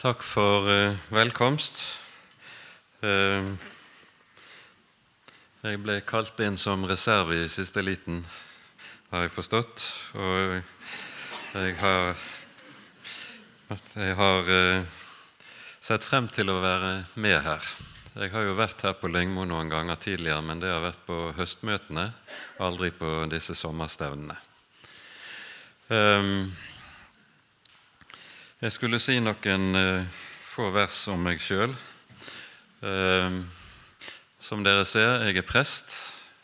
Takk for uh, velkomst. Uh, jeg ble kalt inn som reserve i siste liten, har jeg forstått. Og jeg har, jeg har uh, sett frem til å være med her. Jeg har jo vært her på Lyngmo noen ganger tidligere, men det har vært på høstmøtene, aldri på disse sommerstevnene. Um, jeg skulle si noen uh, få vers om meg sjøl. Uh, som dere ser, jeg er prest.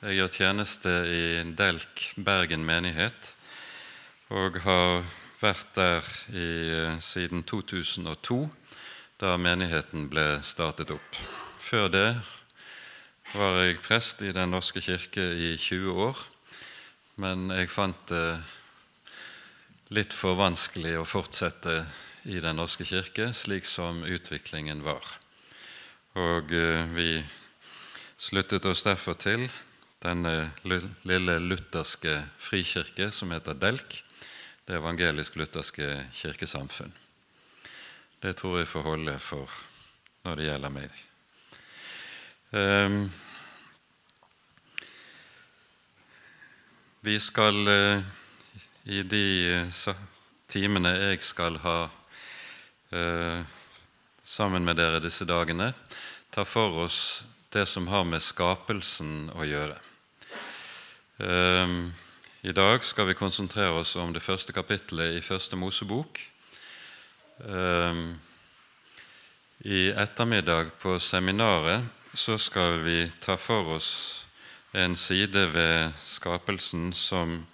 Jeg gjør tjeneste i Delk Bergen menighet og har vært der i, uh, siden 2002, da menigheten ble startet opp. Før det var jeg prest i Den norske kirke i 20 år, men jeg fant det litt for vanskelig å fortsette i Den norske kirke, slik som utviklingen var. Og eh, vi sluttet oss derfor til denne lille lutherske frikirke som heter DELK, Det evangelisk-lutherske kirkesamfunn. Det tror jeg får holde for når det gjelder meg. Um, vi skal uh, i de uh, timene jeg skal ha Eh, sammen med dere disse dagene, tar for oss det som har med skapelsen å gjøre. Eh, I dag skal vi konsentrere oss om det første kapittelet i Første Mosebok. Eh, I ettermiddag på seminaret så skal vi ta for oss en side ved skapelsen som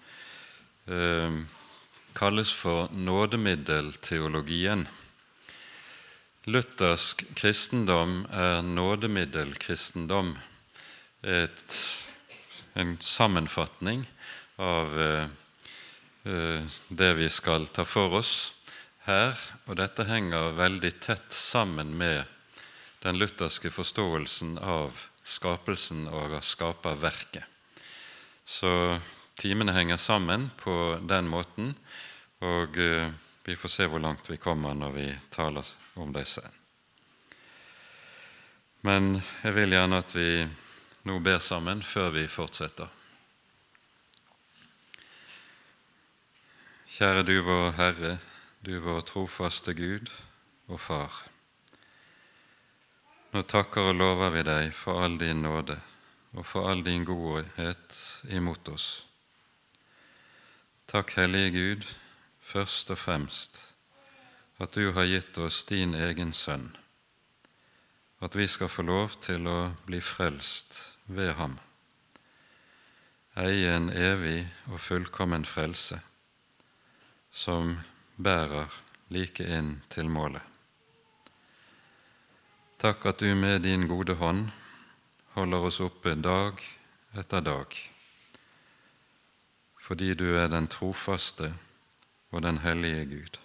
kalles for nådemiddelteologien. Luthersk kristendom er nådemiddelkristendom, et, en sammenfatning av eh, eh, det vi skal ta for oss her. Og dette henger veldig tett sammen med den lutherske forståelsen av skapelsen og av skaperverket. Så timene henger sammen på den måten, og eh, vi får se hvor langt vi kommer når vi taler om disse. Men jeg vil gjerne at vi nå ber sammen før vi fortsetter. Kjære du vår Herre, du vår trofaste Gud og Far. Nå takker og lover vi deg for all din nåde og for all din godhet imot oss. Takk, Hellige Gud, først og fremst at du har gitt oss din egen sønn, at vi skal få lov til å bli frelst ved ham, eie en evig og fullkommen frelse som bærer like inn til målet. Takk at du med din gode hånd holder oss oppe dag etter dag, fordi du er den trofaste og den hellige Gud.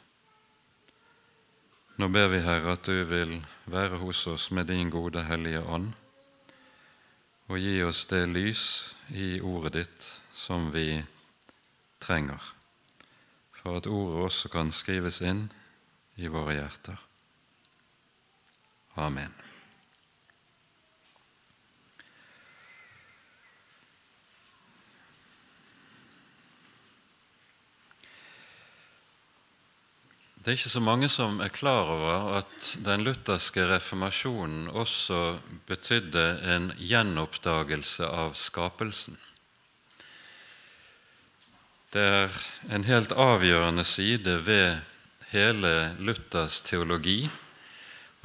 Nå ber vi, Herre, at du vil være hos oss med din gode, hellige ånd, og gi oss det lys i ordet ditt som vi trenger, for at ordet også kan skrives inn i våre hjerter. Amen. Det er ikke så mange som er klar over at den lutherske reformasjonen også betydde en gjenoppdagelse av skapelsen. Det er en helt avgjørende side ved hele Luthers teologi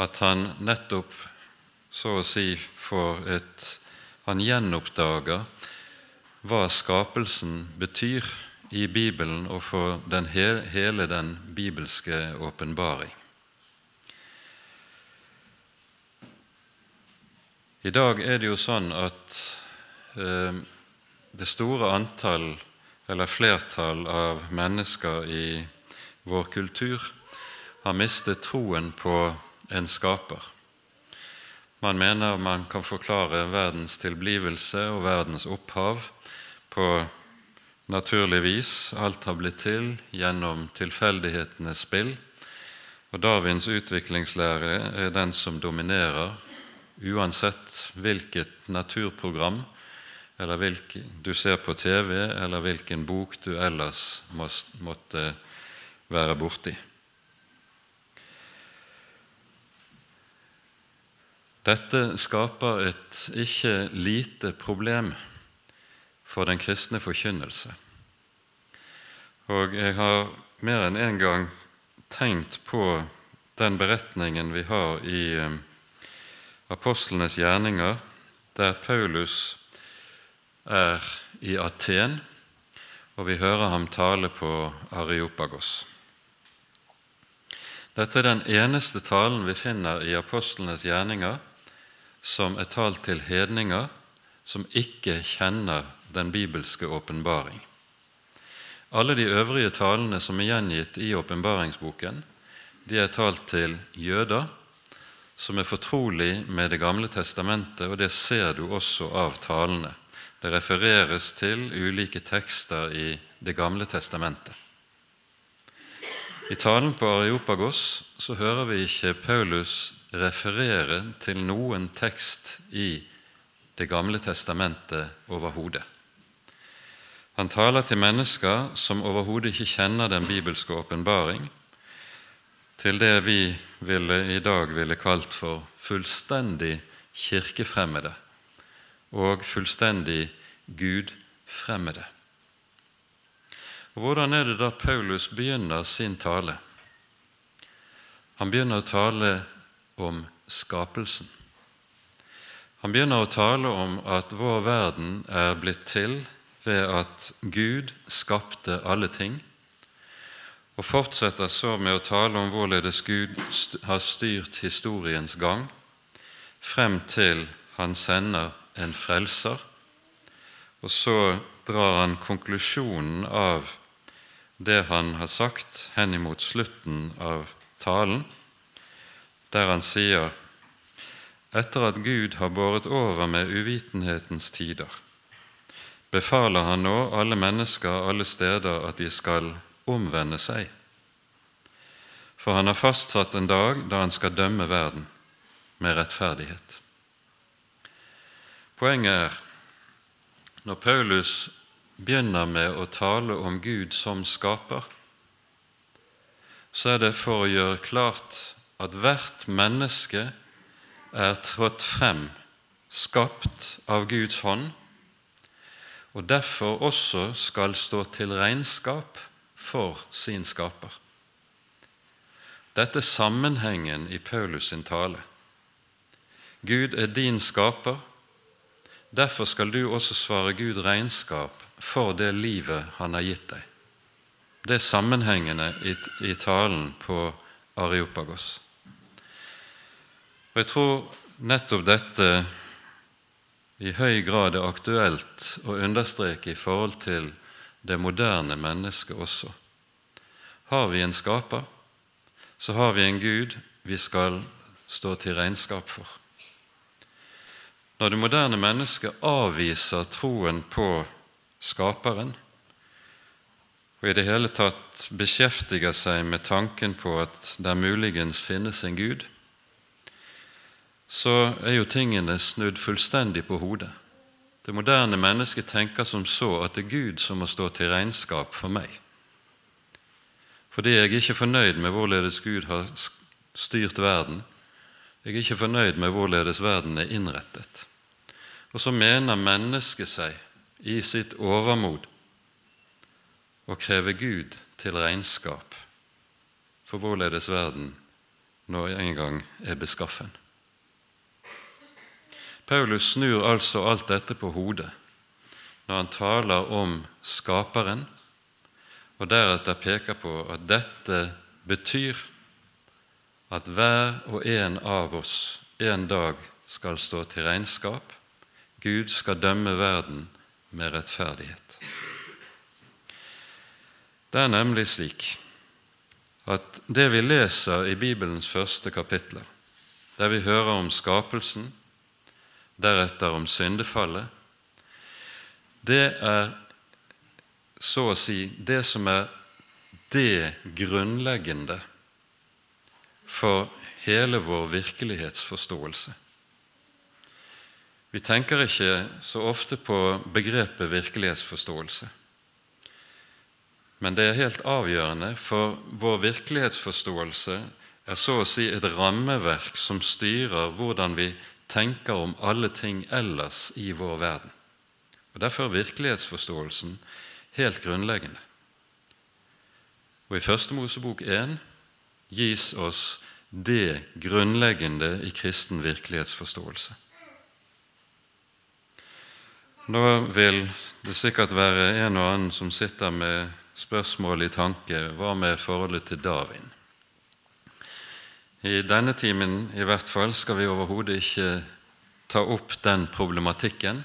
at han nettopp så å si får et Han gjenoppdager hva skapelsen betyr i Bibelen og for den hele den bibelske åpenbaring. I dag er det jo sånn at eh, det store antall, eller flertall, av mennesker i vår kultur har mistet troen på en skaper. Man mener man kan forklare verdens tilblivelse og verdens opphav på naturligvis. Alt har blitt til gjennom tilfeldighetenes spill. Og Darwins utviklingslære er den som dominerer uansett hvilket naturprogram eller hvilken du ser på TV, eller hvilken bok du ellers måtte være borti. Dette skaper et ikke lite problem for den kristne forkynnelse. Og jeg har mer enn én en gang tenkt på den beretningen vi har i eh, apostlenes gjerninger, der Paulus er i Aten, og vi hører ham tale på Areopagos. Dette er den eneste talen vi finner i apostlenes gjerninger som er talt til hedninger som ikke kjenner den bibelske åpenbaring. Alle de øvrige talene som er gjengitt i åpenbaringsboken, de er talt til jøder som er fortrolig med Det gamle testamentet, og det ser du også av talene. Det refereres til ulike tekster i Det gamle testamentet. I talen på Areopagos så hører vi ikke Paulus referere til noen tekst i Det gamle testamentet overhodet. Han taler til mennesker som overhodet ikke kjenner den bibelske åpenbaring, til det vi ville, i dag ville kalt for fullstendig kirkefremmede og fullstendig gudfremmede. Hvordan er det da Paulus begynner sin tale? Han begynner å tale om skapelsen. Han begynner å tale om at vår verden er blitt til ved at Gud skapte alle ting, og fortsetter så med å tale om hvorledes Gud har styrt historiens gang frem til han sender en frelser. Og så drar han konklusjonen av det han har sagt henimot slutten av talen, der han sier etter at Gud har båret over med uvitenhetens tider, befaler han nå alle mennesker alle steder at de skal omvende seg. For han har fastsatt en dag da han skal dømme verden med rettferdighet. Poenget er når Paulus begynner med å tale om Gud som skaper, så er det for å gjøre klart at hvert menneske er trådt frem, skapt av Guds hånd, og derfor også skal stå til regnskap for sin skaper. Dette er sammenhengen i Paulus sin tale. Gud er din skaper. Derfor skal du også svare Gud regnskap for det livet han har gitt deg. Det er sammenhengene i, talen på Areopagos. Og Jeg tror nettopp dette i høy grad er aktuelt å understreke i forhold til det moderne mennesket også. Har vi en skaper, så har vi en Gud vi skal stå til regnskap for. Når det moderne mennesket avviser troen på Skaperen, og i det hele tatt beskjeftiger seg med tanken på at det muligens finnes en Gud, så er jo tingene snudd fullstendig på hodet. Det moderne mennesket tenker som så at det er Gud som må stå til regnskap for meg. Fordi jeg er ikke fornøyd med hvorledes Gud har styrt verden. Jeg er ikke fornøyd med hvorledes verden er innrettet. Og så mener mennesket seg i sitt overmod å kreve Gud til regnskap for hvorledes verden nå en gang er beskaffen. Paulus snur altså alt dette på hodet når han taler om Skaperen, og deretter peker på at dette betyr at hver og en av oss en dag skal stå til regnskap. Gud skal dømme verden med rettferdighet. Det er nemlig slik at det vi leser i Bibelens første kapitler, der vi hører om skapelsen, deretter om syndefallet, det er så å si det som er det grunnleggende for hele vår virkelighetsforståelse. Vi tenker ikke så ofte på begrepet virkelighetsforståelse. Men det er helt avgjørende, for vår virkelighetsforståelse er så å si et rammeverk som styrer hvordan vi tenker om alle ting ellers i vår verden. Og Derfor er virkelighetsforståelsen helt grunnleggende. Og I Første Mosebok 1 gis oss det grunnleggende i kristen virkelighetsforståelse. Nå vil det sikkert være en og annen som sitter med spørsmål i tanke hva med forholdet til Darwin? I denne timen i hvert fall skal vi overhodet ikke ta opp den problematikken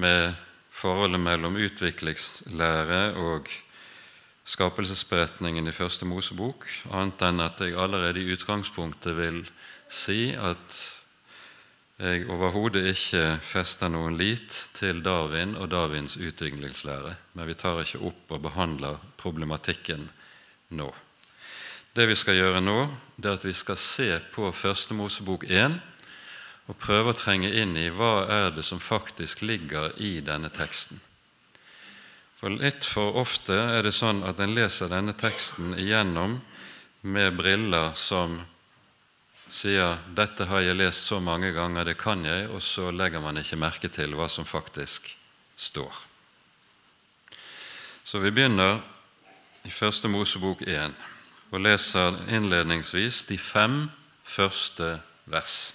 med forholdet mellom utviklingslære og skapelsesberetningen i Første Mosebok, annet enn at jeg allerede i utgangspunktet vil si at jeg overhodet ikke fester noen lit til Darwin og Darwins utviklingslære, men vi tar ikke opp og behandler problematikken nå. Det vi skal gjøre nå, det at vi skal se på Første Mosebok 1 og prøve å trenge inn i hva er det som faktisk ligger i denne teksten. For Litt for ofte er det sånn at en leser denne teksten igjennom med briller som sier 'dette har jeg lest så mange ganger, det kan jeg', og så legger man ikke merke til hva som faktisk står. Så vi begynner i Første Mosebok 1 og leser innledningsvis de fem første vers.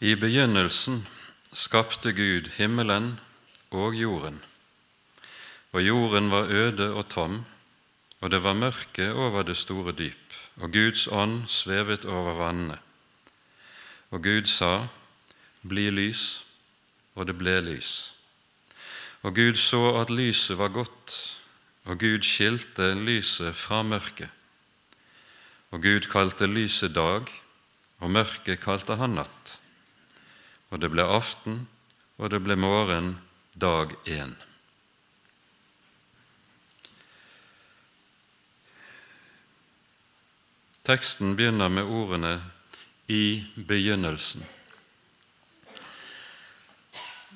I begynnelsen skapte Gud himmelen og jorden, og jorden var øde og tom, og det var mørke over det store dyp og Guds ånd svevet over vannene. Og Gud sa, Bli lys, og det ble lys. Og Gud så at lyset var godt, og Gud skilte lyset fra mørket. Og Gud kalte lyset dag, og mørket kalte han natt. Og det ble aften, og det ble morgen dag én. Teksten begynner med ordene 'i begynnelsen'.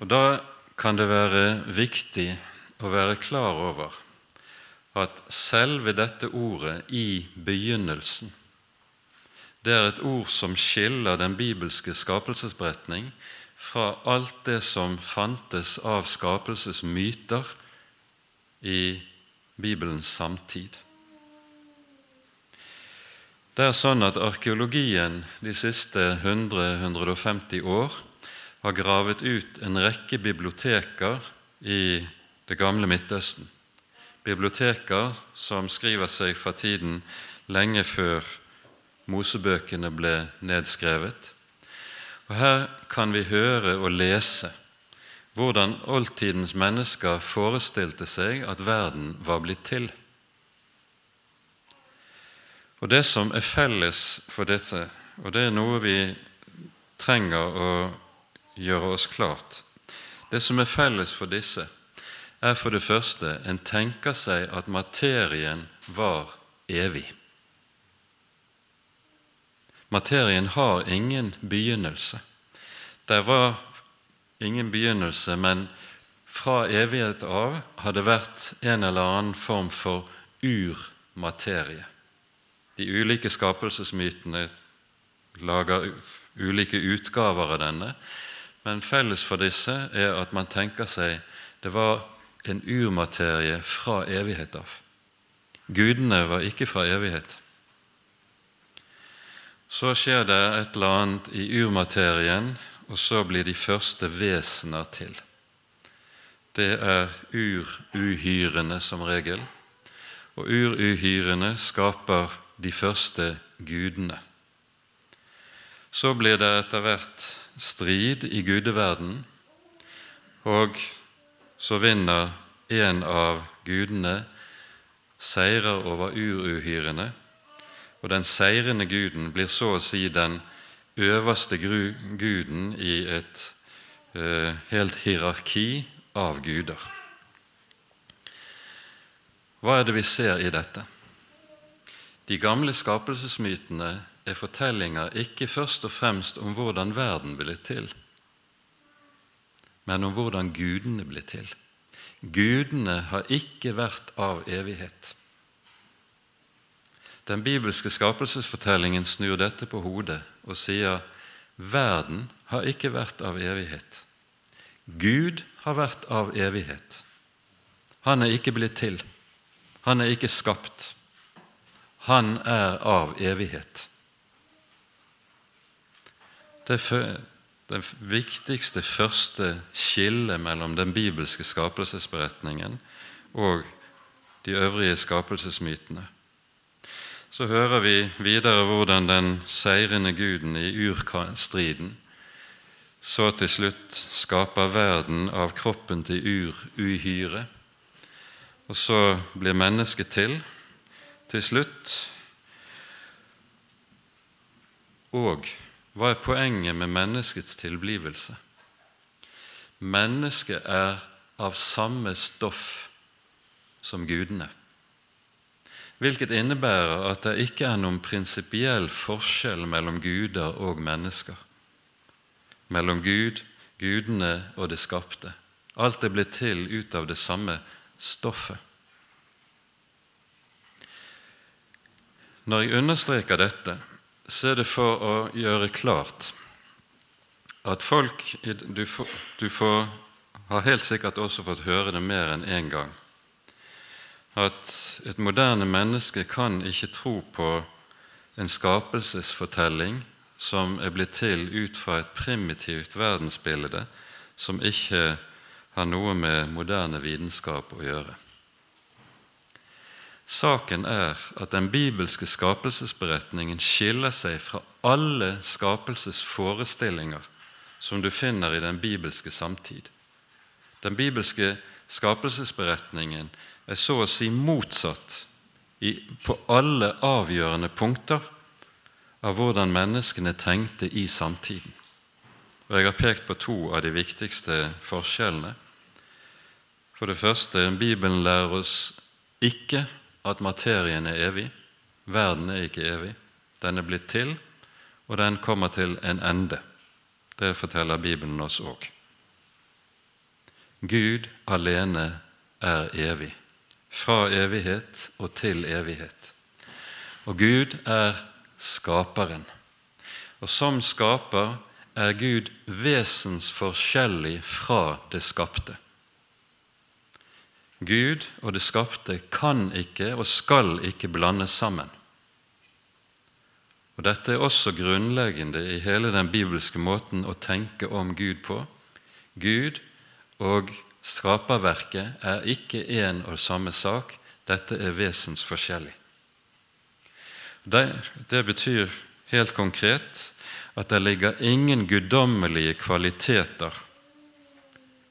Og Da kan det være viktig å være klar over at selve dette ordet 'i begynnelsen' det er et ord som skiller den bibelske skapelsesberetning fra alt det som fantes av skapelsesmyter i Bibelens samtid. Det er sånn at arkeologien de siste 100-150 år har gravet ut en rekke biblioteker i det gamle Midtøsten. Biblioteker som skriver seg fra tiden lenge før Mosebøkene ble nedskrevet. Og Her kan vi høre og lese hvordan oldtidens mennesker forestilte seg at verden var blitt til. Og Det som er felles for dette, og det er noe vi trenger å gjøre oss klart Det som er felles for disse, er for det første en tenker seg at materien var evig. Materien har ingen begynnelse. Det var ingen begynnelse, men fra evighet av har det vært en eller annen form for urmaterie. De ulike skapelsesmytene lager ulike utgaver av denne, men felles for disse er at man tenker seg det var en urmaterie fra evighet av. Gudene var ikke fra evighet. Så skjer det et eller annet i urmaterien, og så blir de første vesener til. Det er uruhyrene som regel, og uruhyrene skaper de første gudene. Så blir det etter hvert strid i gudeverden, og så vinner en av gudene seirer over uruhyrene, og den seirende guden blir så å si den øverste guden i et eh, helt hierarki av guder. Hva er det vi ser i dette? de gamle skapelsesmytene er fortellinger ikke først og fremst om hvordan verden ville til, men om hvordan gudene ble til. Gudene har ikke vært av evighet. Den bibelske skapelsesfortellingen snur dette på hodet og sier verden har ikke vært av evighet. Gud har vært av evighet. Han er ikke blitt til. Han er ikke skapt. Han er av evighet. Det det viktigste første skillet mellom den bibelske skapelsesberetningen og de øvrige skapelsesmytene. Så hører vi videre hvordan den seirende guden i urstriden så til slutt skaper verden av kroppen til ur-uhyre. Og så blir mennesket til til slutt. Og hva er poenget med menneskets tilblivelse? Mennesket er av samme stoff som gudene. Hvilket innebærer at det ikke er noen prinsipiell forskjell mellom guder og mennesker. Mellom Gud, gudene og det skapte. Alt er blitt til ut av det samme stoffet. Når jeg understreker dette, så er det for å gjøre klart at folk Du, får, du får, har helt sikkert også fått høre det mer enn én en gang at et moderne menneske kan ikke tro på en skapelsesfortelling som er blitt til ut fra et primitivt verdensbilde som ikke har noe med moderne vitenskap å gjøre. Saken er at den bibelske skapelsesberetningen skiller seg fra alle skapelsesforestillinger som du finner i den bibelske samtid. Den bibelske skapelsesberetningen er så å si motsatt i, på alle avgjørende punkter av hvordan menneskene tenkte i samtiden. Og Jeg har pekt på to av de viktigste forskjellene. For det første, Bibelen lærer oss ikke at materien er evig. Verden er ikke evig. Den er blitt til, og den kommer til en ende. Det forteller Bibelen oss òg. Gud alene er evig, fra evighet og til evighet. Og Gud er skaperen. Og som skaper er Gud vesensforskjellig fra det skapte. Gud og det skapte kan ikke og skal ikke blandes sammen. Og Dette er også grunnleggende i hele den bibelske måten å tenke om Gud på. Gud og skaperverket er ikke én og samme sak. Dette er vesensforskjellig. Det, det betyr helt konkret at det ligger ingen guddommelige kvaliteter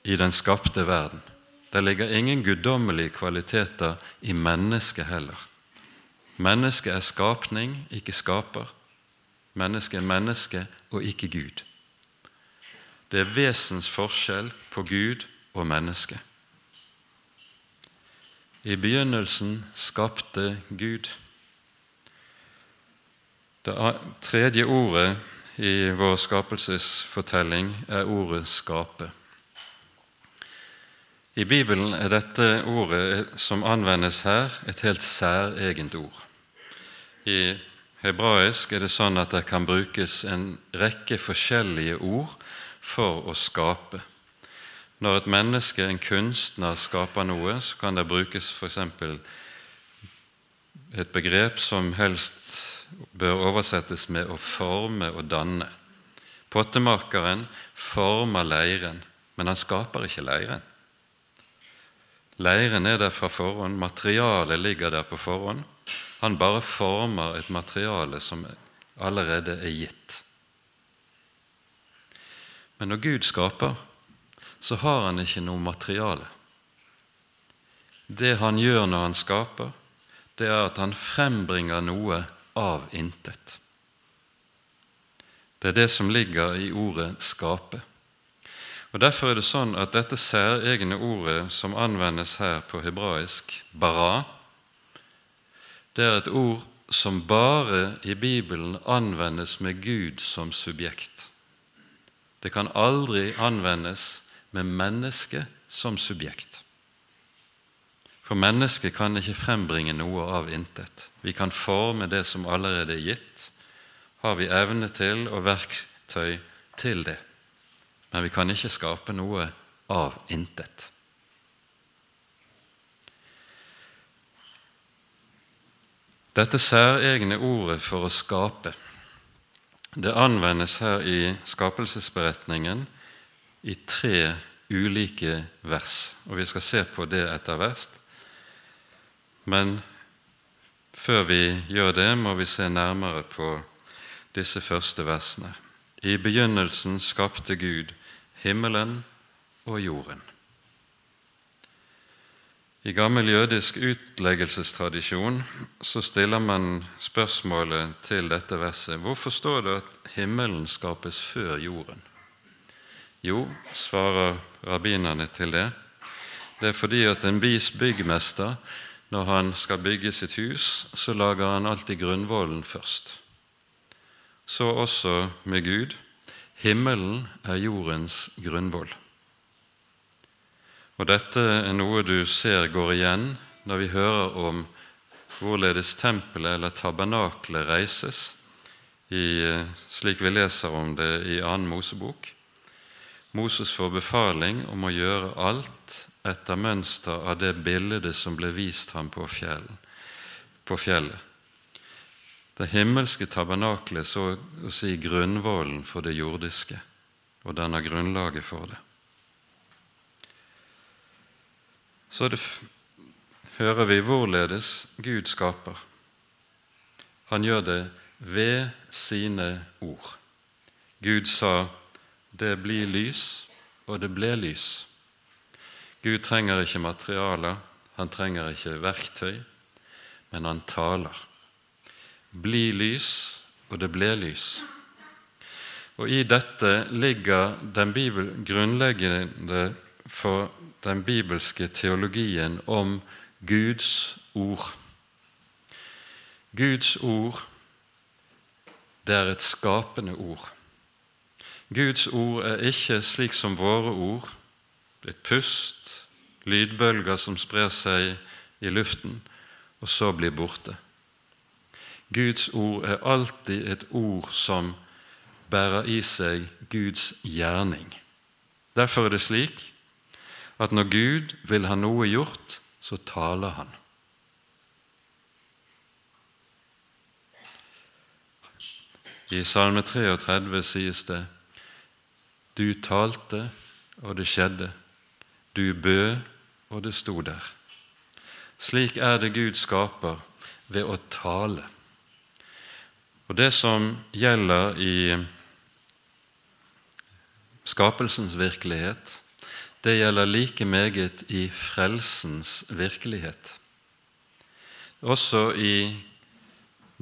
i den skapte verden. Det ligger ingen guddommelige kvaliteter i mennesket heller. Mennesket er skapning, ikke skaper. Mennesket er menneske og ikke Gud. Det er vesensforskjell på Gud og menneske. I begynnelsen skapte Gud. Det tredje ordet i vår skapelsesfortelling er ordet 'skape'. I Bibelen er dette ordet som anvendes her, et helt særegent ord. I hebraisk er det sånn at det kan brukes en rekke forskjellige ord for å skape. Når et menneske, en kunstner, skaper noe, så kan det brukes f.eks. et begrep som helst bør oversettes med å forme og danne. Pottemakeren former leiren, men han skaper ikke leiren. Leiren er der fra forhånd, materialet ligger der på forhånd. Han bare former et materiale som allerede er gitt. Men når Gud skaper, så har han ikke noe materiale. Det han gjør når han skaper, det er at han frembringer noe av intet. Det er det som ligger i ordet 'skape'. Og Derfor er det sånn at dette særegne ordet som anvendes her på hebraisk, bara, det er et ord som bare i Bibelen anvendes med Gud som subjekt. Det kan aldri anvendes med mennesket som subjekt. For mennesket kan ikke frembringe noe av intet. Vi kan forme det som allerede er gitt. Har vi evne til og verktøy til det. Men vi kan ikke skape noe av intet. Dette særegne ordet for å skape det anvendes her i skapelsesberetningen i tre ulike vers, og vi skal se på det etter hvert. Men før vi gjør det, må vi se nærmere på disse første versene. I begynnelsen skapte Gud himmelen og jorden. I gammel jødisk utleggelsestradisjon så stiller man spørsmålet til dette verset hvorfor står det at himmelen skapes før jorden? Jo, svarer rabbinerne til det, det er fordi at en vis byggmester, når han skal bygge sitt hus, så lager han alltid grunnvollen først. Så også med Gud. Himmelen er jordens grunnvoll. Og Dette er noe du ser går igjen når vi hører om hvorledes tempelet eller tabernaklet reises, i, slik vi leser om det i annen Mosebok. Moses får befaling om å gjøre alt etter mønster av det bildet som ble vist ham på, fjellen, på fjellet. Det himmelske tabernaklet så å si grunnvollen for det jordiske, og danner grunnlaget for det. så det hører vi hvorledes Gud skaper. Han gjør det ved sine ord. Gud sa 'det blir lys', og det ble lys. Gud trenger ikke materialer, han trenger ikke verktøy, men han taler. Bli lys, og det ble lys. Og I dette ligger den bibel, grunnleggende for den bibelske teologien om Guds ord. Guds ord, det er et skapende ord. Guds ord er ikke slik som våre ord, et pust, lydbølger som sprer seg i luften, og så blir borte. Guds ord er alltid et ord som bærer i seg Guds gjerning. Derfor er det slik at når Gud vil ha noe gjort, så taler han. I Salme 33 sies det Du talte, og det skjedde. Du bød, og det sto der. Slik er det Gud skaper ved å tale. Og Det som gjelder i skapelsens virkelighet, det gjelder like meget i frelsens virkelighet. Også i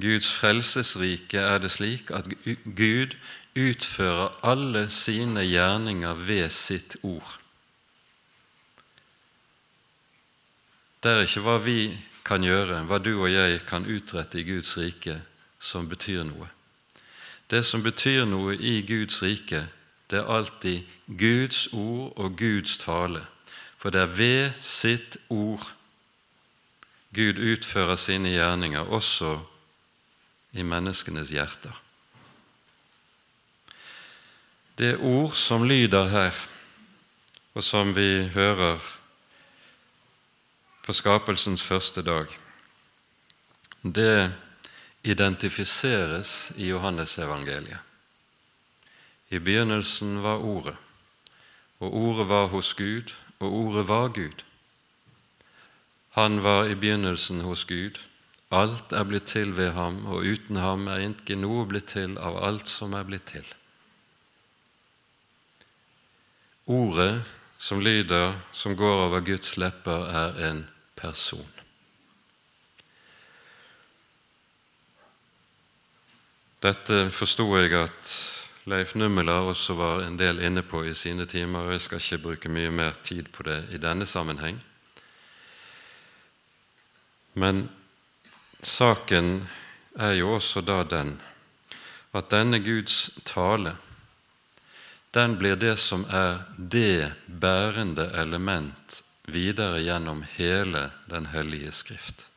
Guds frelsesrike er det slik at Gud utfører alle sine gjerninger ved sitt ord. Det er ikke hva vi kan gjøre, hva du og jeg kan utrette i Guds rike, som betyr noe. Det som betyr noe i Guds rike, det er alltid Guds ord og Guds tale. For det er ved sitt ord Gud utfører sine gjerninger, også i menneskenes hjerter. Det ord som lyder her, og som vi hører på skapelsens første dag, det identifiseres i Johannesevangeliet. I begynnelsen var Ordet, og Ordet var hos Gud, og Ordet var Gud. Han var i begynnelsen hos Gud. Alt er blitt til ved ham, og uten ham er ikke noe blitt til av alt som er blitt til. Ordet som lyder, som går over Guds lepper, er en person. Dette forsto jeg at Leif Nummela også var en del inne på i sine timer. og Jeg skal ikke bruke mye mer tid på det i denne sammenheng. Men saken er jo også da den at denne Guds tale den blir det som er det bærende element videre gjennom hele Den hellige skrift.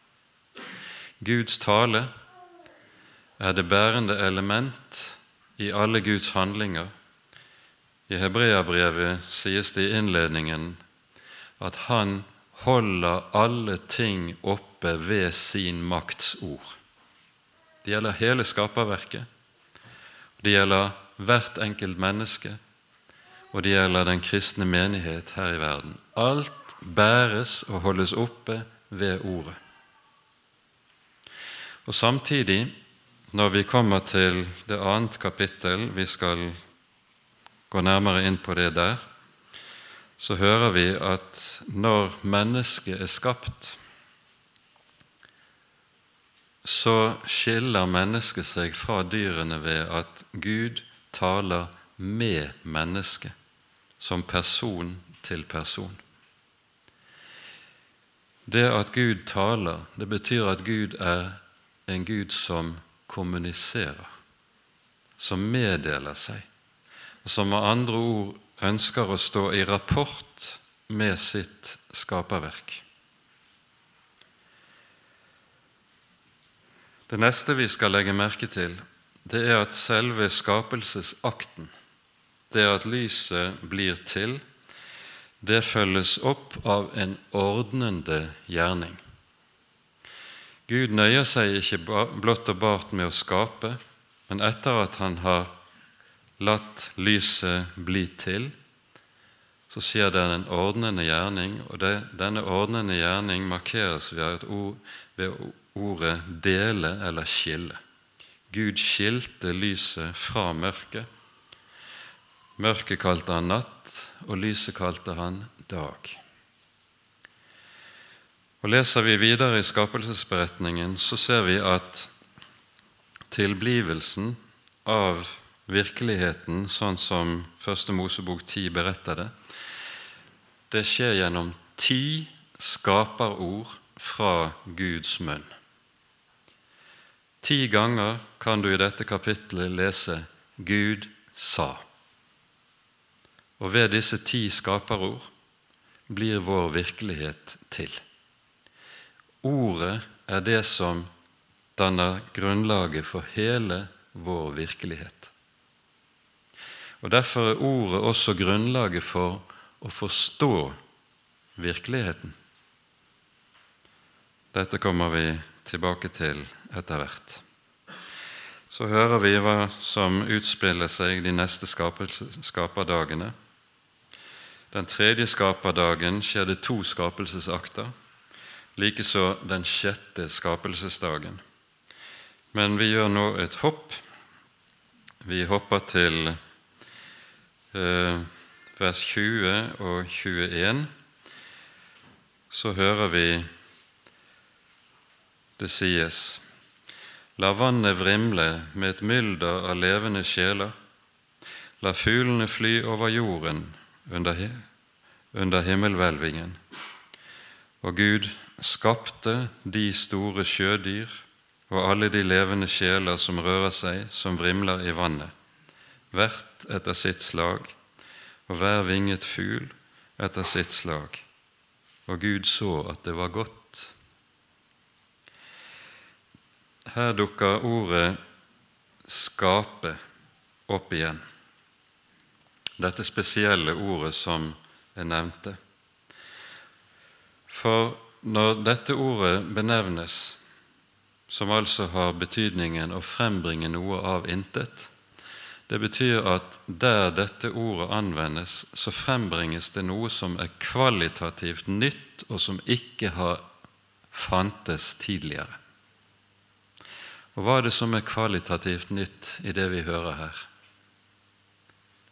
Guds tale er det bærende element i alle Guds handlinger. I Hebreabrevet sies det i innledningen at han holder alle ting oppe ved sin makts ord. Det gjelder hele skaperverket. Det gjelder hvert enkelt menneske, og det gjelder den kristne menighet her i verden. Alt bæres og holdes oppe ved Ordet. Og Samtidig, når vi kommer til det annet kapittel, vi skal gå nærmere inn på det der, så hører vi at når mennesket er skapt, så skiller mennesket seg fra dyrene ved at Gud taler med mennesket, som person til person. Det at Gud taler, det betyr at Gud er en Gud som kommuniserer, som meddeler seg, og som med andre ord ønsker å stå i rapport med sitt skaperverk. Det neste vi skal legge merke til, det er at selve skapelsesakten, det at lyset blir til, det følges opp av en ordnende gjerning. Gud nøyer seg ikke blott og bart med å skape, men etter at Han har latt lyset bli til, så skjer det en ordnende gjerning, og det, denne ordnende gjerning markeres ved, ord, ved ordet 'dele' eller 'skille'. Gud skilte lyset fra mørket Mørket kalte han natt, og lyset kalte han dag. Og Leser vi videre i skapelsesberetningen, så ser vi at tilblivelsen av virkeligheten, sånn som Første Mosebok 10 beretter det, det skjer gjennom ti skaperord fra Guds munn. Ti ganger kan du i dette kapittelet lese 'Gud sa'. Og ved disse ti skaperord blir vår virkelighet til. Ordet er det som danner grunnlaget for hele vår virkelighet. Og Derfor er ordet også grunnlaget for å forstå virkeligheten. Dette kommer vi tilbake til etter hvert. Så hører vi hva som utspiller seg de neste skaperdagene. Den tredje skaperdagen skjer det to skapelsesakter, likeså den sjette skapelsesdagen. Men vi gjør nå et hopp. Vi hopper til eh, vers 20 og 21. Så hører vi det sies:" La vannet vrimle med et mylder av levende sjeler. La fuglene fly over jorden under, under himmelhvelvingen. Og Gud skapte de store sjødyr og alle de levende sjeler som rører seg, som vrimler i vannet, hvert etter sitt slag, og hver vinget fugl etter sitt slag. Og Gud så at det var godt. Her dukker ordet 'skape' opp igjen dette spesielle ordet som jeg nevnte. For når dette ordet benevnes, som altså har betydningen å frembringe noe av intet, det betyr at der dette ordet anvendes, så frembringes det noe som er kvalitativt nytt, og som ikke har fantes tidligere. Og hva er det som er kvalitativt nytt i det vi hører her?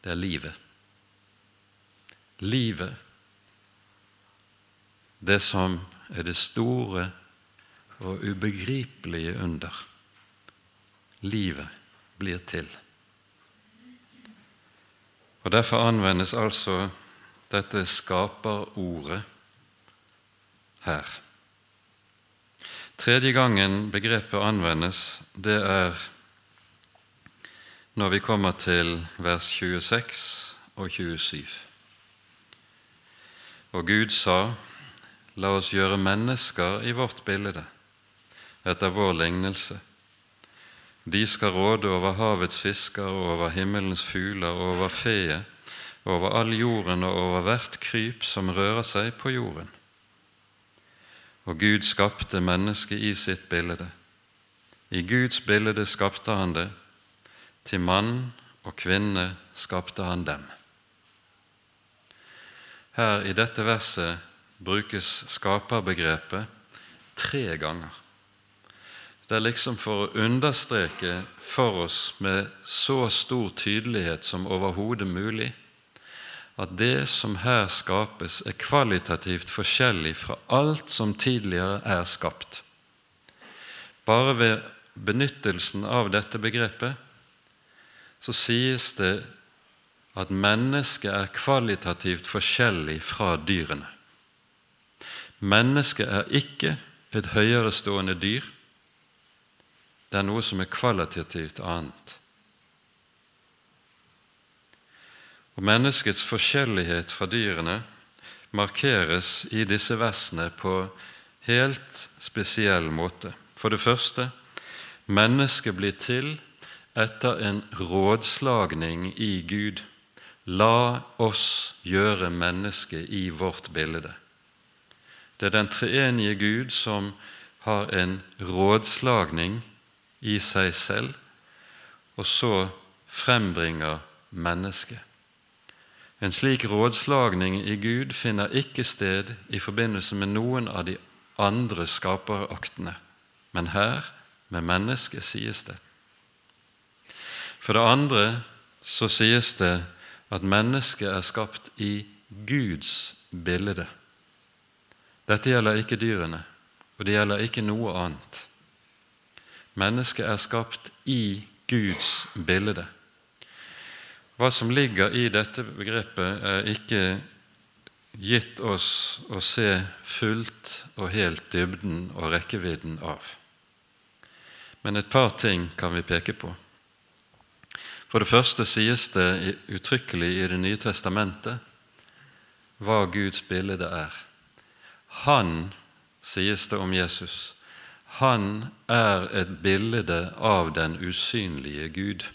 det er livet. Livet, det som er det store og ubegripelige under. Livet blir til. Og Derfor anvendes altså dette skaperordet her. Tredje gangen begrepet anvendes, det er når vi kommer til vers 26 og 27. Og Gud sa, La oss gjøre mennesker i vårt bilde, etter vår lignelse. De skal råde over havets fisker og over himmelens fugler og over feet, over all jorden og over hvert kryp som rører seg på jorden. Og Gud skapte mennesket i sitt bilde. I Guds bilde skapte han det. Til mann og kvinne skapte han dem. Her i dette verset brukes skaperbegrepet tre ganger. Det er liksom for å understreke for oss med så stor tydelighet som overhodet mulig at det som her skapes, er kvalitativt forskjellig fra alt som tidligere er skapt. Bare ved benyttelsen av dette begrepet så sies det at mennesket er kvalitativt forskjellig fra dyrene. Mennesket er ikke et høyerestående dyr. Det er noe som er kvalitativt annet. Og Menneskets forskjellighet fra dyrene markeres i disse versene på helt spesiell måte. For det første mennesket blir til etter en rådslagning i Gud. La oss gjøre mennesket i vårt bilde. Det er den treenige Gud som har en rådslagning i seg selv, og så frembringer mennesket. En slik rådslagning i Gud finner ikke sted i forbindelse med noen av de andre skaperaktene, men her, med mennesket, sies det. For det andre så sies det at mennesket er skapt i Guds bilde. Dette gjelder ikke dyrene, og det gjelder ikke noe annet. Mennesket er skapt i Guds bilde. Hva som ligger i dette begrepet, er ikke gitt oss å se fullt og helt dybden og rekkevidden av. Men et par ting kan vi peke på. For det første sies det uttrykkelig i Det nye testamentet hva Guds bilde er. Han, sies det om Jesus, han er et bilde av den usynlige Gud.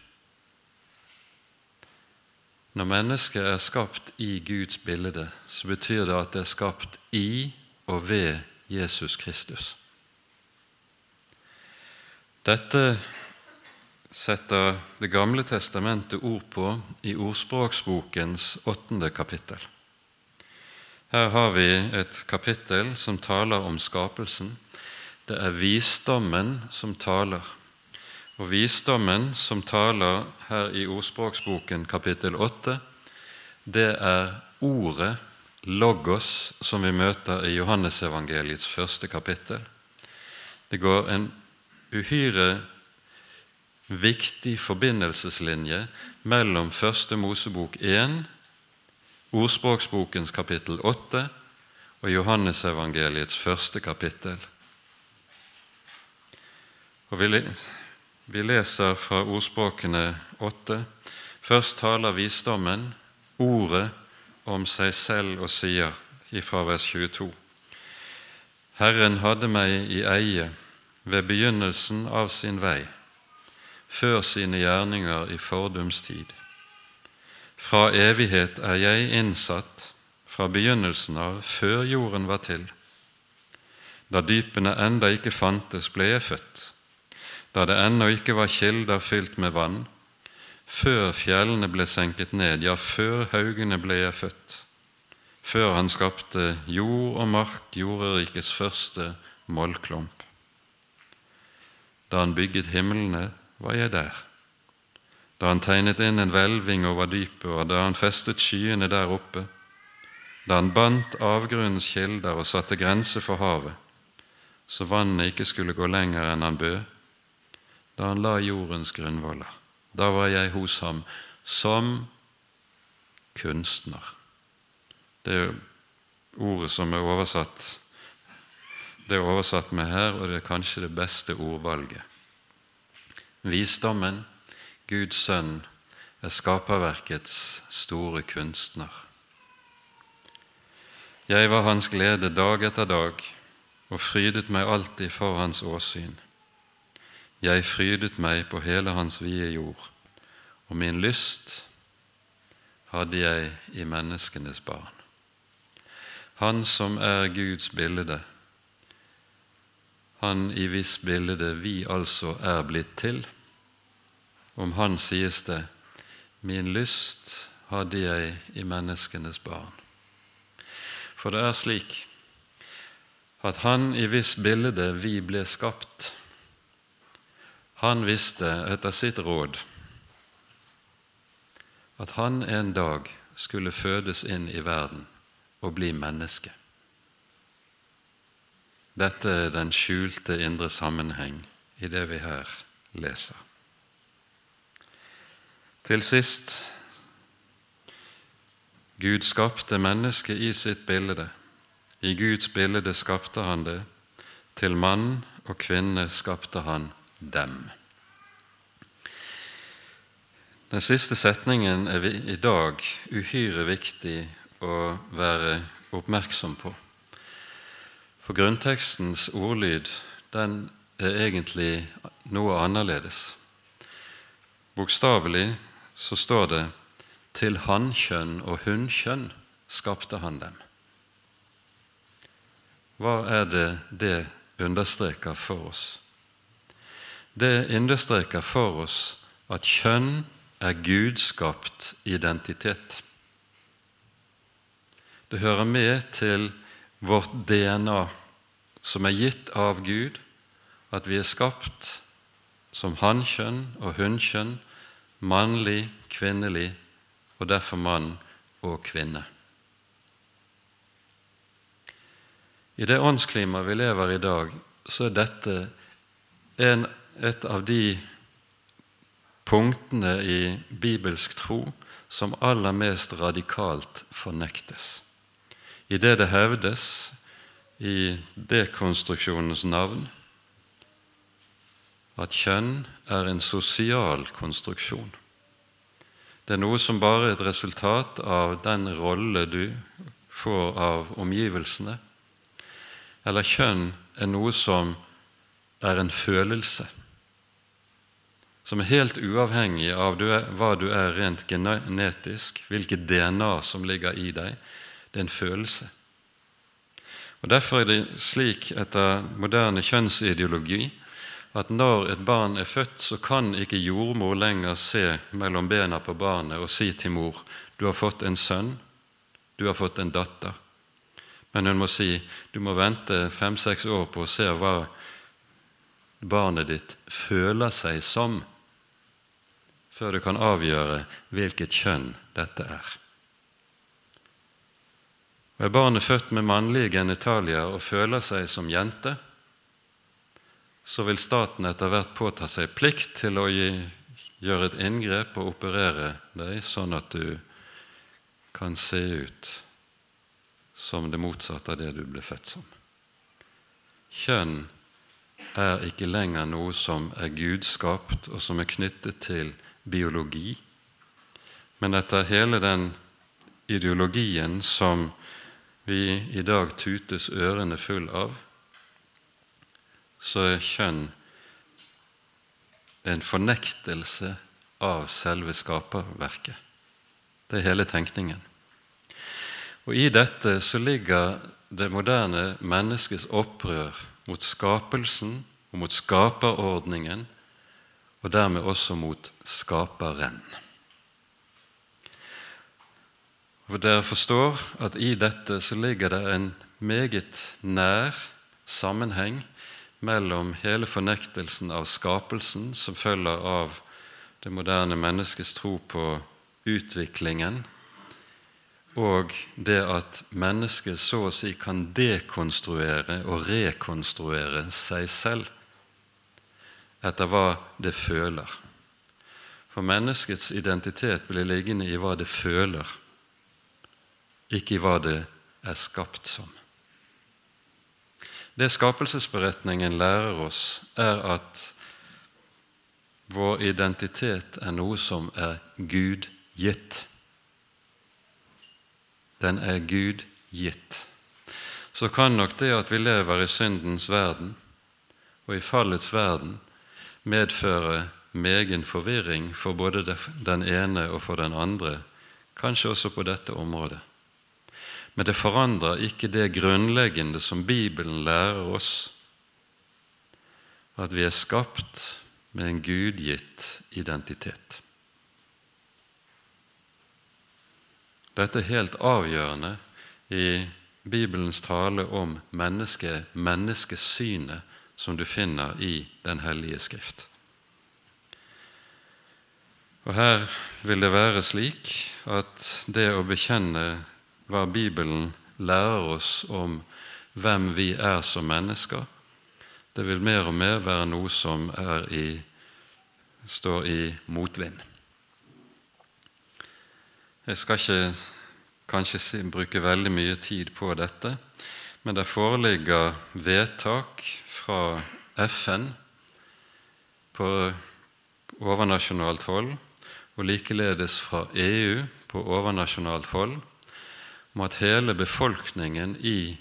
Når mennesket er skapt i Guds bilde, så betyr det at det er skapt i og ved Jesus Kristus. Dette setter Det gamle testamentet ord på i Ordspråksbokens åttende kapittel. Her har vi et kapittel som taler om skapelsen. Det er visdommen som taler. Og visdommen som taler her i Ordspråksboken kapittel 8, det er ordet, logos, som vi møter i Johannesevangeliets første kapittel. Det går en uhyre viktig forbindelseslinje mellom Første Mosebok 1, Ordspråksbokens kapittel 8 og Johannesevangeliets første kapittel. Og vi leser fra ordspråkene 8. Først taler visdommen, ordet, om seg selv og sier, ifra vers 22. Herren hadde meg i eie ved begynnelsen av sin vei før sine gjerninger i fordums tid. Fra evighet er jeg innsatt, fra begynnelsen av, før jorden var til. Da dypene enda ikke fantes, ble jeg født. Da det ennå ikke var kilder fylt med vann, før fjellene ble senket ned, ja, før haugene ble jeg født. Før han skapte jord og mark, jorderikets første mollklump. Da han bygget himlene, var jeg der. Da han tegnet inn en hvelving over dypet, og da han festet skyene der oppe, da han bandt avgrunnens kilder og satte grenser for havet, så vannet ikke skulle gå lenger enn han bød, da han la jordens grunnvoller. Da var jeg hos ham som kunstner. Det er ordet som er oversatt Det er oversatt med her, og det er kanskje det beste ordvalget. Visdommen, Guds sønn, er skaperverkets store kunstner. Jeg var hans glede dag etter dag og frydet meg alltid for hans åsyn. Jeg frydet meg på hele hans vide jord, og min lyst hadde jeg i menneskenes barn. Han som er Guds bilde, han i hvis bilde vi altså er blitt til. Om han sies det:" Min lyst hadde jeg i menneskenes barn. For det er slik at han i hvis bilde vi ble skapt, han visste etter sitt råd at han en dag skulle fødes inn i verden og bli menneske. Dette er den skjulte indre sammenheng i det vi her leser. Til sist Gud skapte mennesket i sitt bilde. I Guds bilde skapte han det. Til mann og kvinne skapte han dem. Den siste setningen er i dag uhyre viktig å være oppmerksom på. For grunntekstens ordlyd den er egentlig noe annerledes. Bokstavelig så står det 'til hannkjønn og hunnkjønn skapte han dem'. Hva er det det understreker for oss? Det understreker for oss at kjønn er gudskapt identitet. Det hører med til vårt DNA, som er gitt av Gud, at vi er skapt som hannkjønn og hunnkjønn, mannlig, kvinnelig, og derfor mann og kvinne. I det åndsklimaet vi lever i dag, så er dette en, et av de punktene i bibelsk tro som aller mest radikalt fornektes. I det det hevdes i dekonstruksjonens navn at kjønn er en sosial konstruksjon. Det er noe som bare er et resultat av den rolle du får av omgivelsene. Eller kjønn er noe som er en følelse som er helt uavhengig av hva du er rent genetisk, hvilket DNA som ligger i deg. Det er en følelse. Og Derfor er det slik etter moderne kjønnsideologi at når et barn er født, så kan ikke jordmor lenger se mellom bena på barnet og si til mor du har fått en sønn, du har fått en datter. Men hun må si du må vente fem-seks år på å se hva barnet ditt føler seg som før du kan avgjøre hvilket kjønn dette er. Er barnet født med mannlige genitalier og føler seg som jente, så vil staten etter hvert påta seg plikt til å gi, gjøre et inngrep og operere deg sånn at du kan se ut som det motsatte av det du ble født som. Kjønn er ikke lenger noe som er gudskapt, og som er knyttet til biologi, men etter hele den ideologien som vi i dag tutes ørene full av, så er kjønn en fornektelse av selve skaperverket. Det er hele tenkningen. Og I dette så ligger det moderne menneskets opprør mot skapelsen og mot skaperordningen og dermed også mot Skaperen. For Dere forstår at i dette så ligger det en meget nær sammenheng mellom hele fornektelsen av skapelsen som følger av det moderne menneskets tro på utviklingen, og det at mennesket så å si kan dekonstruere og rekonstruere seg selv etter hva det føler. For menneskets identitet blir liggende i hva det føler, ikke i hva det er skapt som. Det skapelsesberetningen lærer oss, er at vår identitet er noe som er Gud gitt. Den er Gud gitt. Så kan nok det at vi lever i syndens verden og i fallets verden, medføre megen forvirring for både den ene og for den andre, kanskje også på dette området. Men det forandrer ikke det grunnleggende som Bibelen lærer oss, at vi er skapt med en gudgitt identitet. Dette er helt avgjørende i Bibelens tale om menneske, menneskesynet som du finner i Den hellige skrift. Og Her vil det være slik at det å bekjenne hva Bibelen lærer oss om hvem vi er som mennesker, det vil mer og mer være noe som i, står i motvind. Jeg skal ikke kanskje bruke veldig mye tid på dette, men det foreligger vedtak fra FN på overnasjonalt hold og likeledes fra EU på overnasjonalt hold om at hele befolkningen i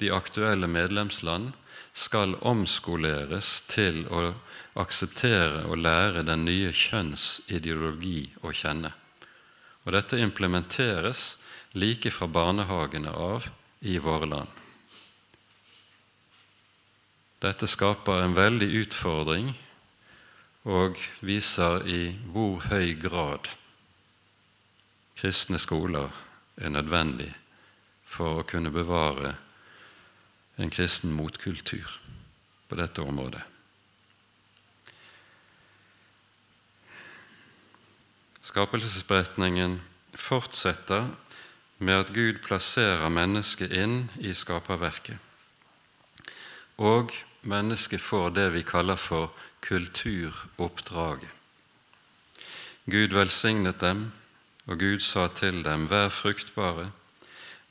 de aktuelle medlemsland skal omskoleres til å akseptere og lære den nye kjønnsideologi å kjenne. Og Dette implementeres like fra barnehagene av i våre land. Dette skaper en veldig utfordring og viser i hvor høy grad kristne skoler er nødvendig for å kunne bevare en kristen motkultur på dette området. Skapelsesberetningen fortsetter med at Gud plasserer mennesket inn i skaperverket. Og mennesket får det vi kaller for kulturoppdraget. Gud velsignet dem, og Gud sa til dem, vær fruktbare,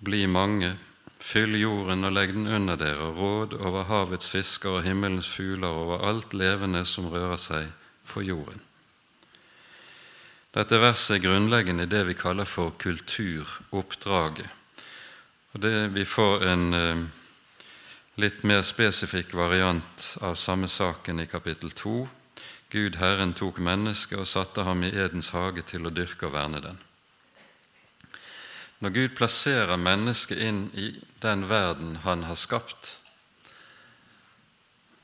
bli mange, fyll jorden og legg den under dere, og råd over havets fisker og himmelens fugler, over alt levende som rører seg på jorden. Dette verset er grunnleggende i det vi kaller for kulturoppdraget. Og det, Vi får en eh, litt mer spesifikk variant av samme saken i kapittel 2. Gud Herren tok mennesket og satte ham i Edens hage til å dyrke og verne den. Når Gud plasserer mennesket inn i den verden han har skapt,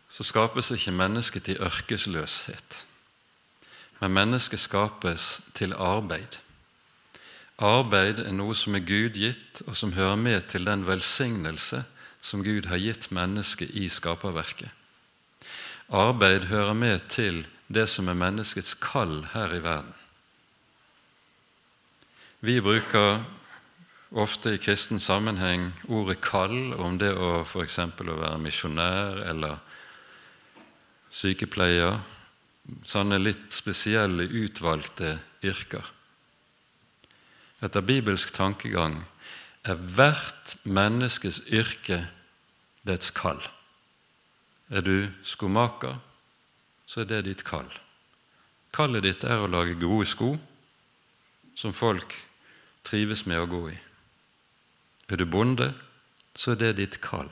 så skapes ikke mennesket til ørkesløshet, men mennesket skapes til arbeid. Arbeid er noe som er Gud gitt, og som hører med til den velsignelse som Gud har gitt mennesket i skaperverket. Arbeid hører med til det som er menneskets kall her i verden. Vi bruker ofte i kristen sammenheng ordet 'kall' om det å f.eks. å være misjonær eller sykepleier, sånne litt spesielle, utvalgte yrker. Etter bibelsk tankegang er hvert menneskes yrke dets kall. Er du skomaker, så er det ditt kall. Kallet ditt er å lage gode sko som folk trives med å gå i. Er du bonde, så er det ditt kall.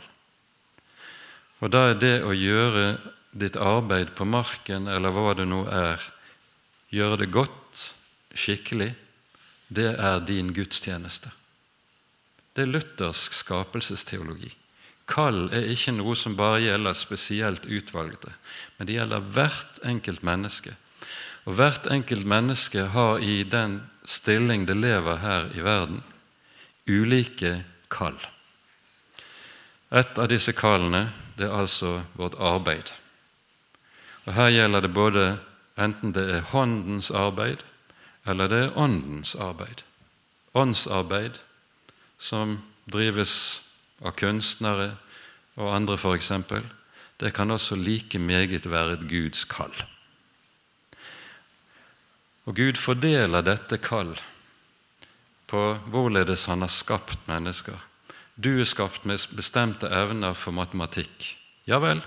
Og da er det å gjøre ditt arbeid på marken, eller hva det nå er, gjøre det godt, skikkelig, det er din gudstjeneste. Det er luthersk skapelsesteologi. Kall er ikke noe som bare gjelder spesielt utvalgte, men det gjelder hvert enkelt menneske. Og hvert enkelt menneske har i den stilling det lever her i verden, ulike kall. Et av disse kallene det er altså vårt arbeid. Og Her gjelder det både enten det er håndens arbeid eller det er åndens arbeid. Åndsarbeid som drives av kunstnere og andre f.eks., det kan også like meget være et Guds kall. Og Gud fordeler dette kall på hvorledes Han har skapt mennesker, Du er skapt med bestemte evner for matematikk. Ja vel,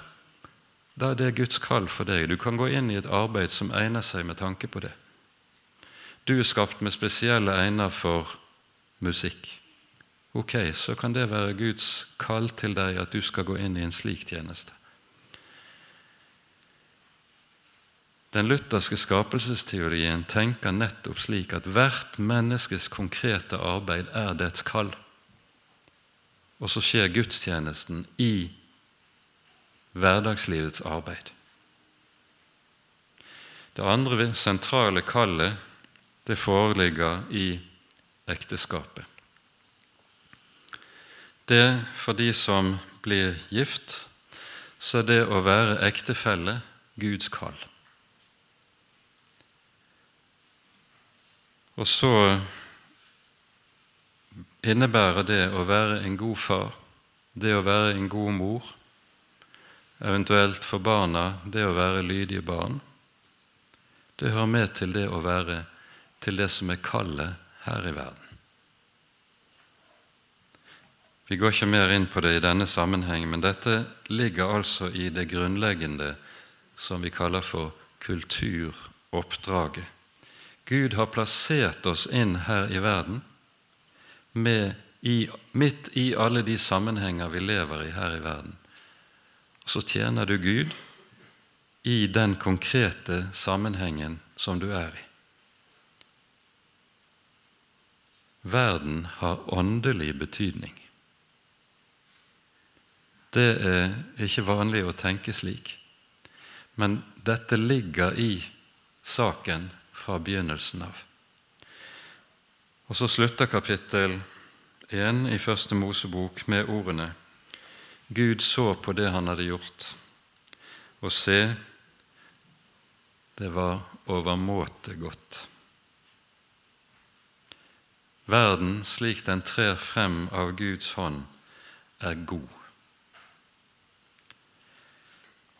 da er det Guds kall for deg. Du kan gå inn i et arbeid som egner seg med tanke på det. Du er skapt med spesielle egner for musikk. Ok, så kan det være Guds kall til deg at du skal gå inn i en slik tjeneste. Den lutherske skapelsesteorien tenker nettopp slik at hvert menneskes konkrete arbeid er dets kall. Og så skjer gudstjenesten i hverdagslivets arbeid. Det andre sentrale kallet det foreligger i ekteskapet. Det for de som blir gift, så er det å være ektefelle Guds kall. Og så innebærer det å være en god far, det å være en god mor, eventuelt for barna det å være lydige barn. Det hører med til det å være til det som er kallet her i verden. Vi går ikke mer inn på det i denne sammenheng, men dette ligger altså i det grunnleggende som vi kaller for kulturoppdraget. Gud har plassert oss inn her i verden med, i, midt i alle de sammenhenger vi lever i her i verden. Så tjener du Gud i den konkrete sammenhengen som du er i. Verden har åndelig betydning. Det er ikke vanlig å tenke slik, men dette ligger i saken fra begynnelsen av. Og så slutter kapittel 1 i Første Mosebok med ordene Gud så på det han hadde gjort, og se, det var overmåte godt. Verden, slik den trer frem av Guds hånd, er god.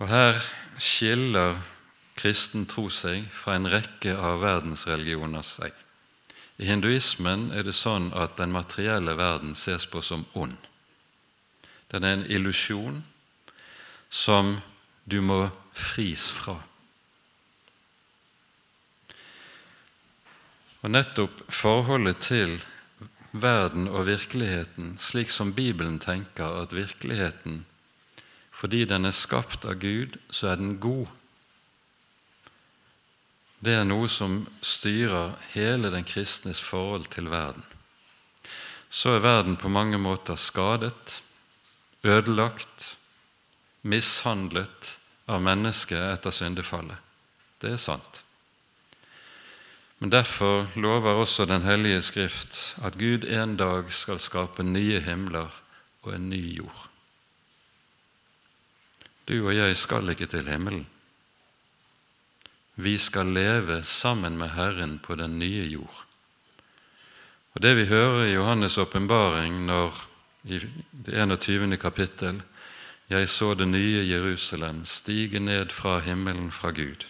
Og her skiller kristen tro seg fra en rekke av verdensreligioner seg. I hinduismen er det sånn at den materielle verden ses på som ond. Den er en illusjon som du må fris fra. Og nettopp forholdet til verden og virkeligheten, slik som Bibelen tenker at virkeligheten, fordi den er skapt av Gud, så er den god det er noe som styrer hele den kristnes forhold til verden. Så er verden på mange måter skadet, ødelagt, mishandlet av mennesket etter syndefallet. Det er sant. Men derfor lover også Den hellige Skrift at Gud en dag skal skape nye himler og en ny jord. Du og jeg skal ikke til himmelen. Vi skal leve sammen med Herren på den nye jord. Og Det vi hører i Johannes' åpenbaring i det 21. kapittel jeg så det nye Jerusalem stige ned fra himmelen fra Gud,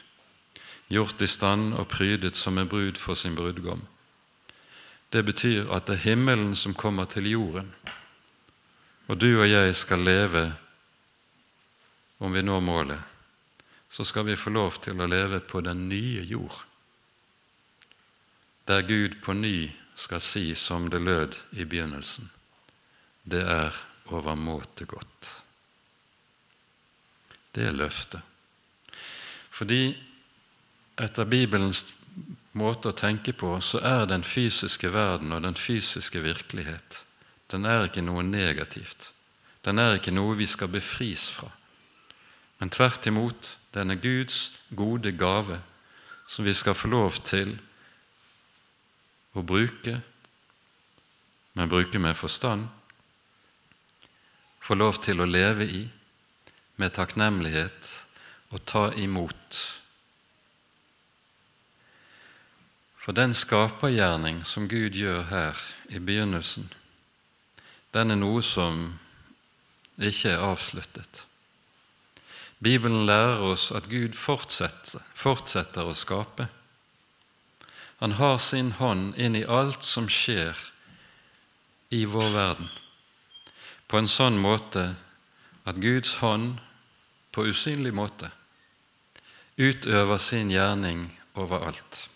gjort i stand og prydet som en brud for sin brudgom. Det betyr at det er himmelen som kommer til jorden, og du og jeg skal leve om vi når målet så skal vi få lov til å leve på den nye jord, der Gud på ny skal si som det lød i begynnelsen det er overmåte godt. Det er løftet. Fordi etter Bibelens måte å tenke på, så er den fysiske verden og den fysiske virkelighet den er ikke noe negativt. Den er ikke noe vi skal befris fra. Men tvert imot denne Guds gode gave som vi skal få lov til å bruke, men bruke med forstand, få lov til å leve i med takknemlighet og ta imot. For den skapergjerning som Gud gjør her i begynnelsen, den er noe som ikke er avsluttet. Bibelen lærer oss at Gud fortsetter, fortsetter å skape. Han har sin hånd inn i alt som skjer i vår verden. på en sånn måte at Guds hånd på usynlig måte utøver sin gjerning overalt.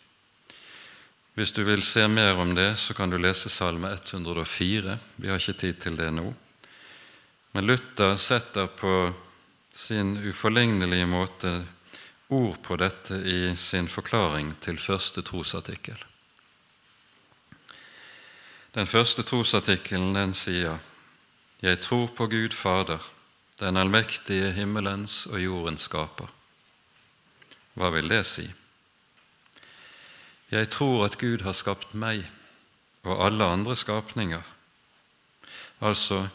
Hvis du vil se mer om det, så kan du lese Salme 104. Vi har ikke tid til det nå. Men Luther setter på sin uforlignelige måte ord på dette i sin forklaring til første trosartikkel. Den første trosartikkelen den sier Jeg tror på Gud Fader, den allmektige himmelens og jordens skaper. Hva vil det si? Jeg tror at Gud har skapt meg og alle andre skapninger. Altså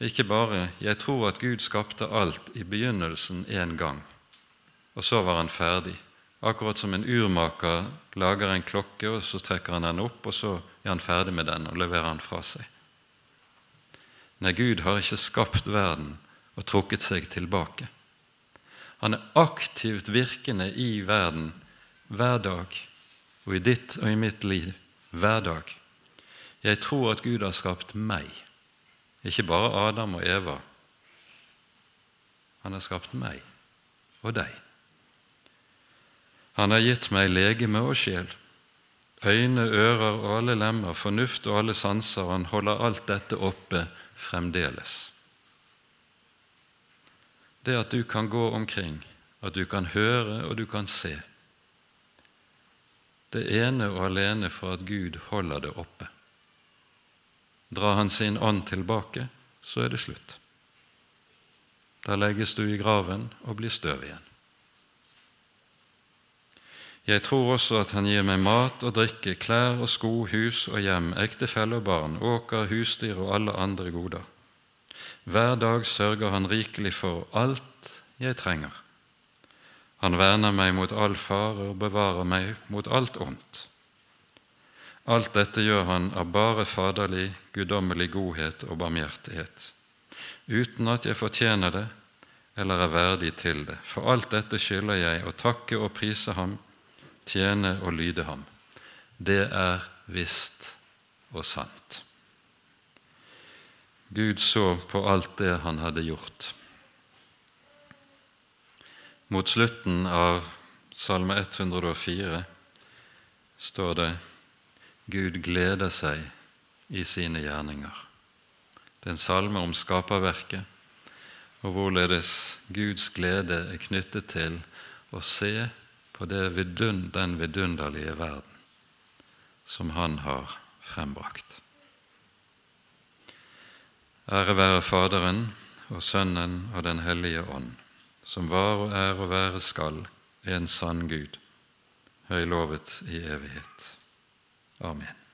ikke bare 'jeg tror at Gud skapte alt i begynnelsen en gang', og så var han ferdig. Akkurat som en urmaker lager en klokke, og så trekker han den opp, og så er han ferdig med den og leverer den fra seg. Nei, Gud har ikke skapt verden og trukket seg tilbake. Han er aktivt virkende i verden hver dag, og i ditt og i mitt liv hver dag. Jeg tror at Gud har skapt meg, ikke bare Adam og Eva. Han har skapt meg og deg. Han har gitt meg legeme og sjel, øyne, ører og alle lemmer, fornuft og alle sanser, han holder alt dette oppe fremdeles. Det at du kan gå omkring, at du kan høre og du kan se, det ene og alene for at Gud holder det oppe. Drar han sin ånd tilbake, så er det slutt. Da legges du i graven og blir støv igjen. Jeg tror også at han gir meg mat og drikke, klær og sko, hus og hjem, ektefelle og barn, åker, husdyr og alle andre goder. Hver dag sørger han rikelig for alt jeg trenger. Han verner meg mot all fare og bevarer meg mot alt ondt. Alt dette gjør han av bare faderlig, guddommelig godhet og barmhjertighet, uten at jeg fortjener det eller er verdig til det. For alt dette skylder jeg å takke og prise ham tjene og lyde ham. Det er visst og sant. Gud så på alt det han hadde gjort. Mot slutten av Salme 104 står det Gud gleder seg i sine gjerninger. Det er en salme om skaperverket, og hvorledes Guds glede er knyttet til å se på vidund, den vidunderlige verden som Han har frembrakt. Ære være Faderen og Sønnen og Den hellige ånd, som var og er og være skal, en sann Gud, høylovet i evighet. Amen.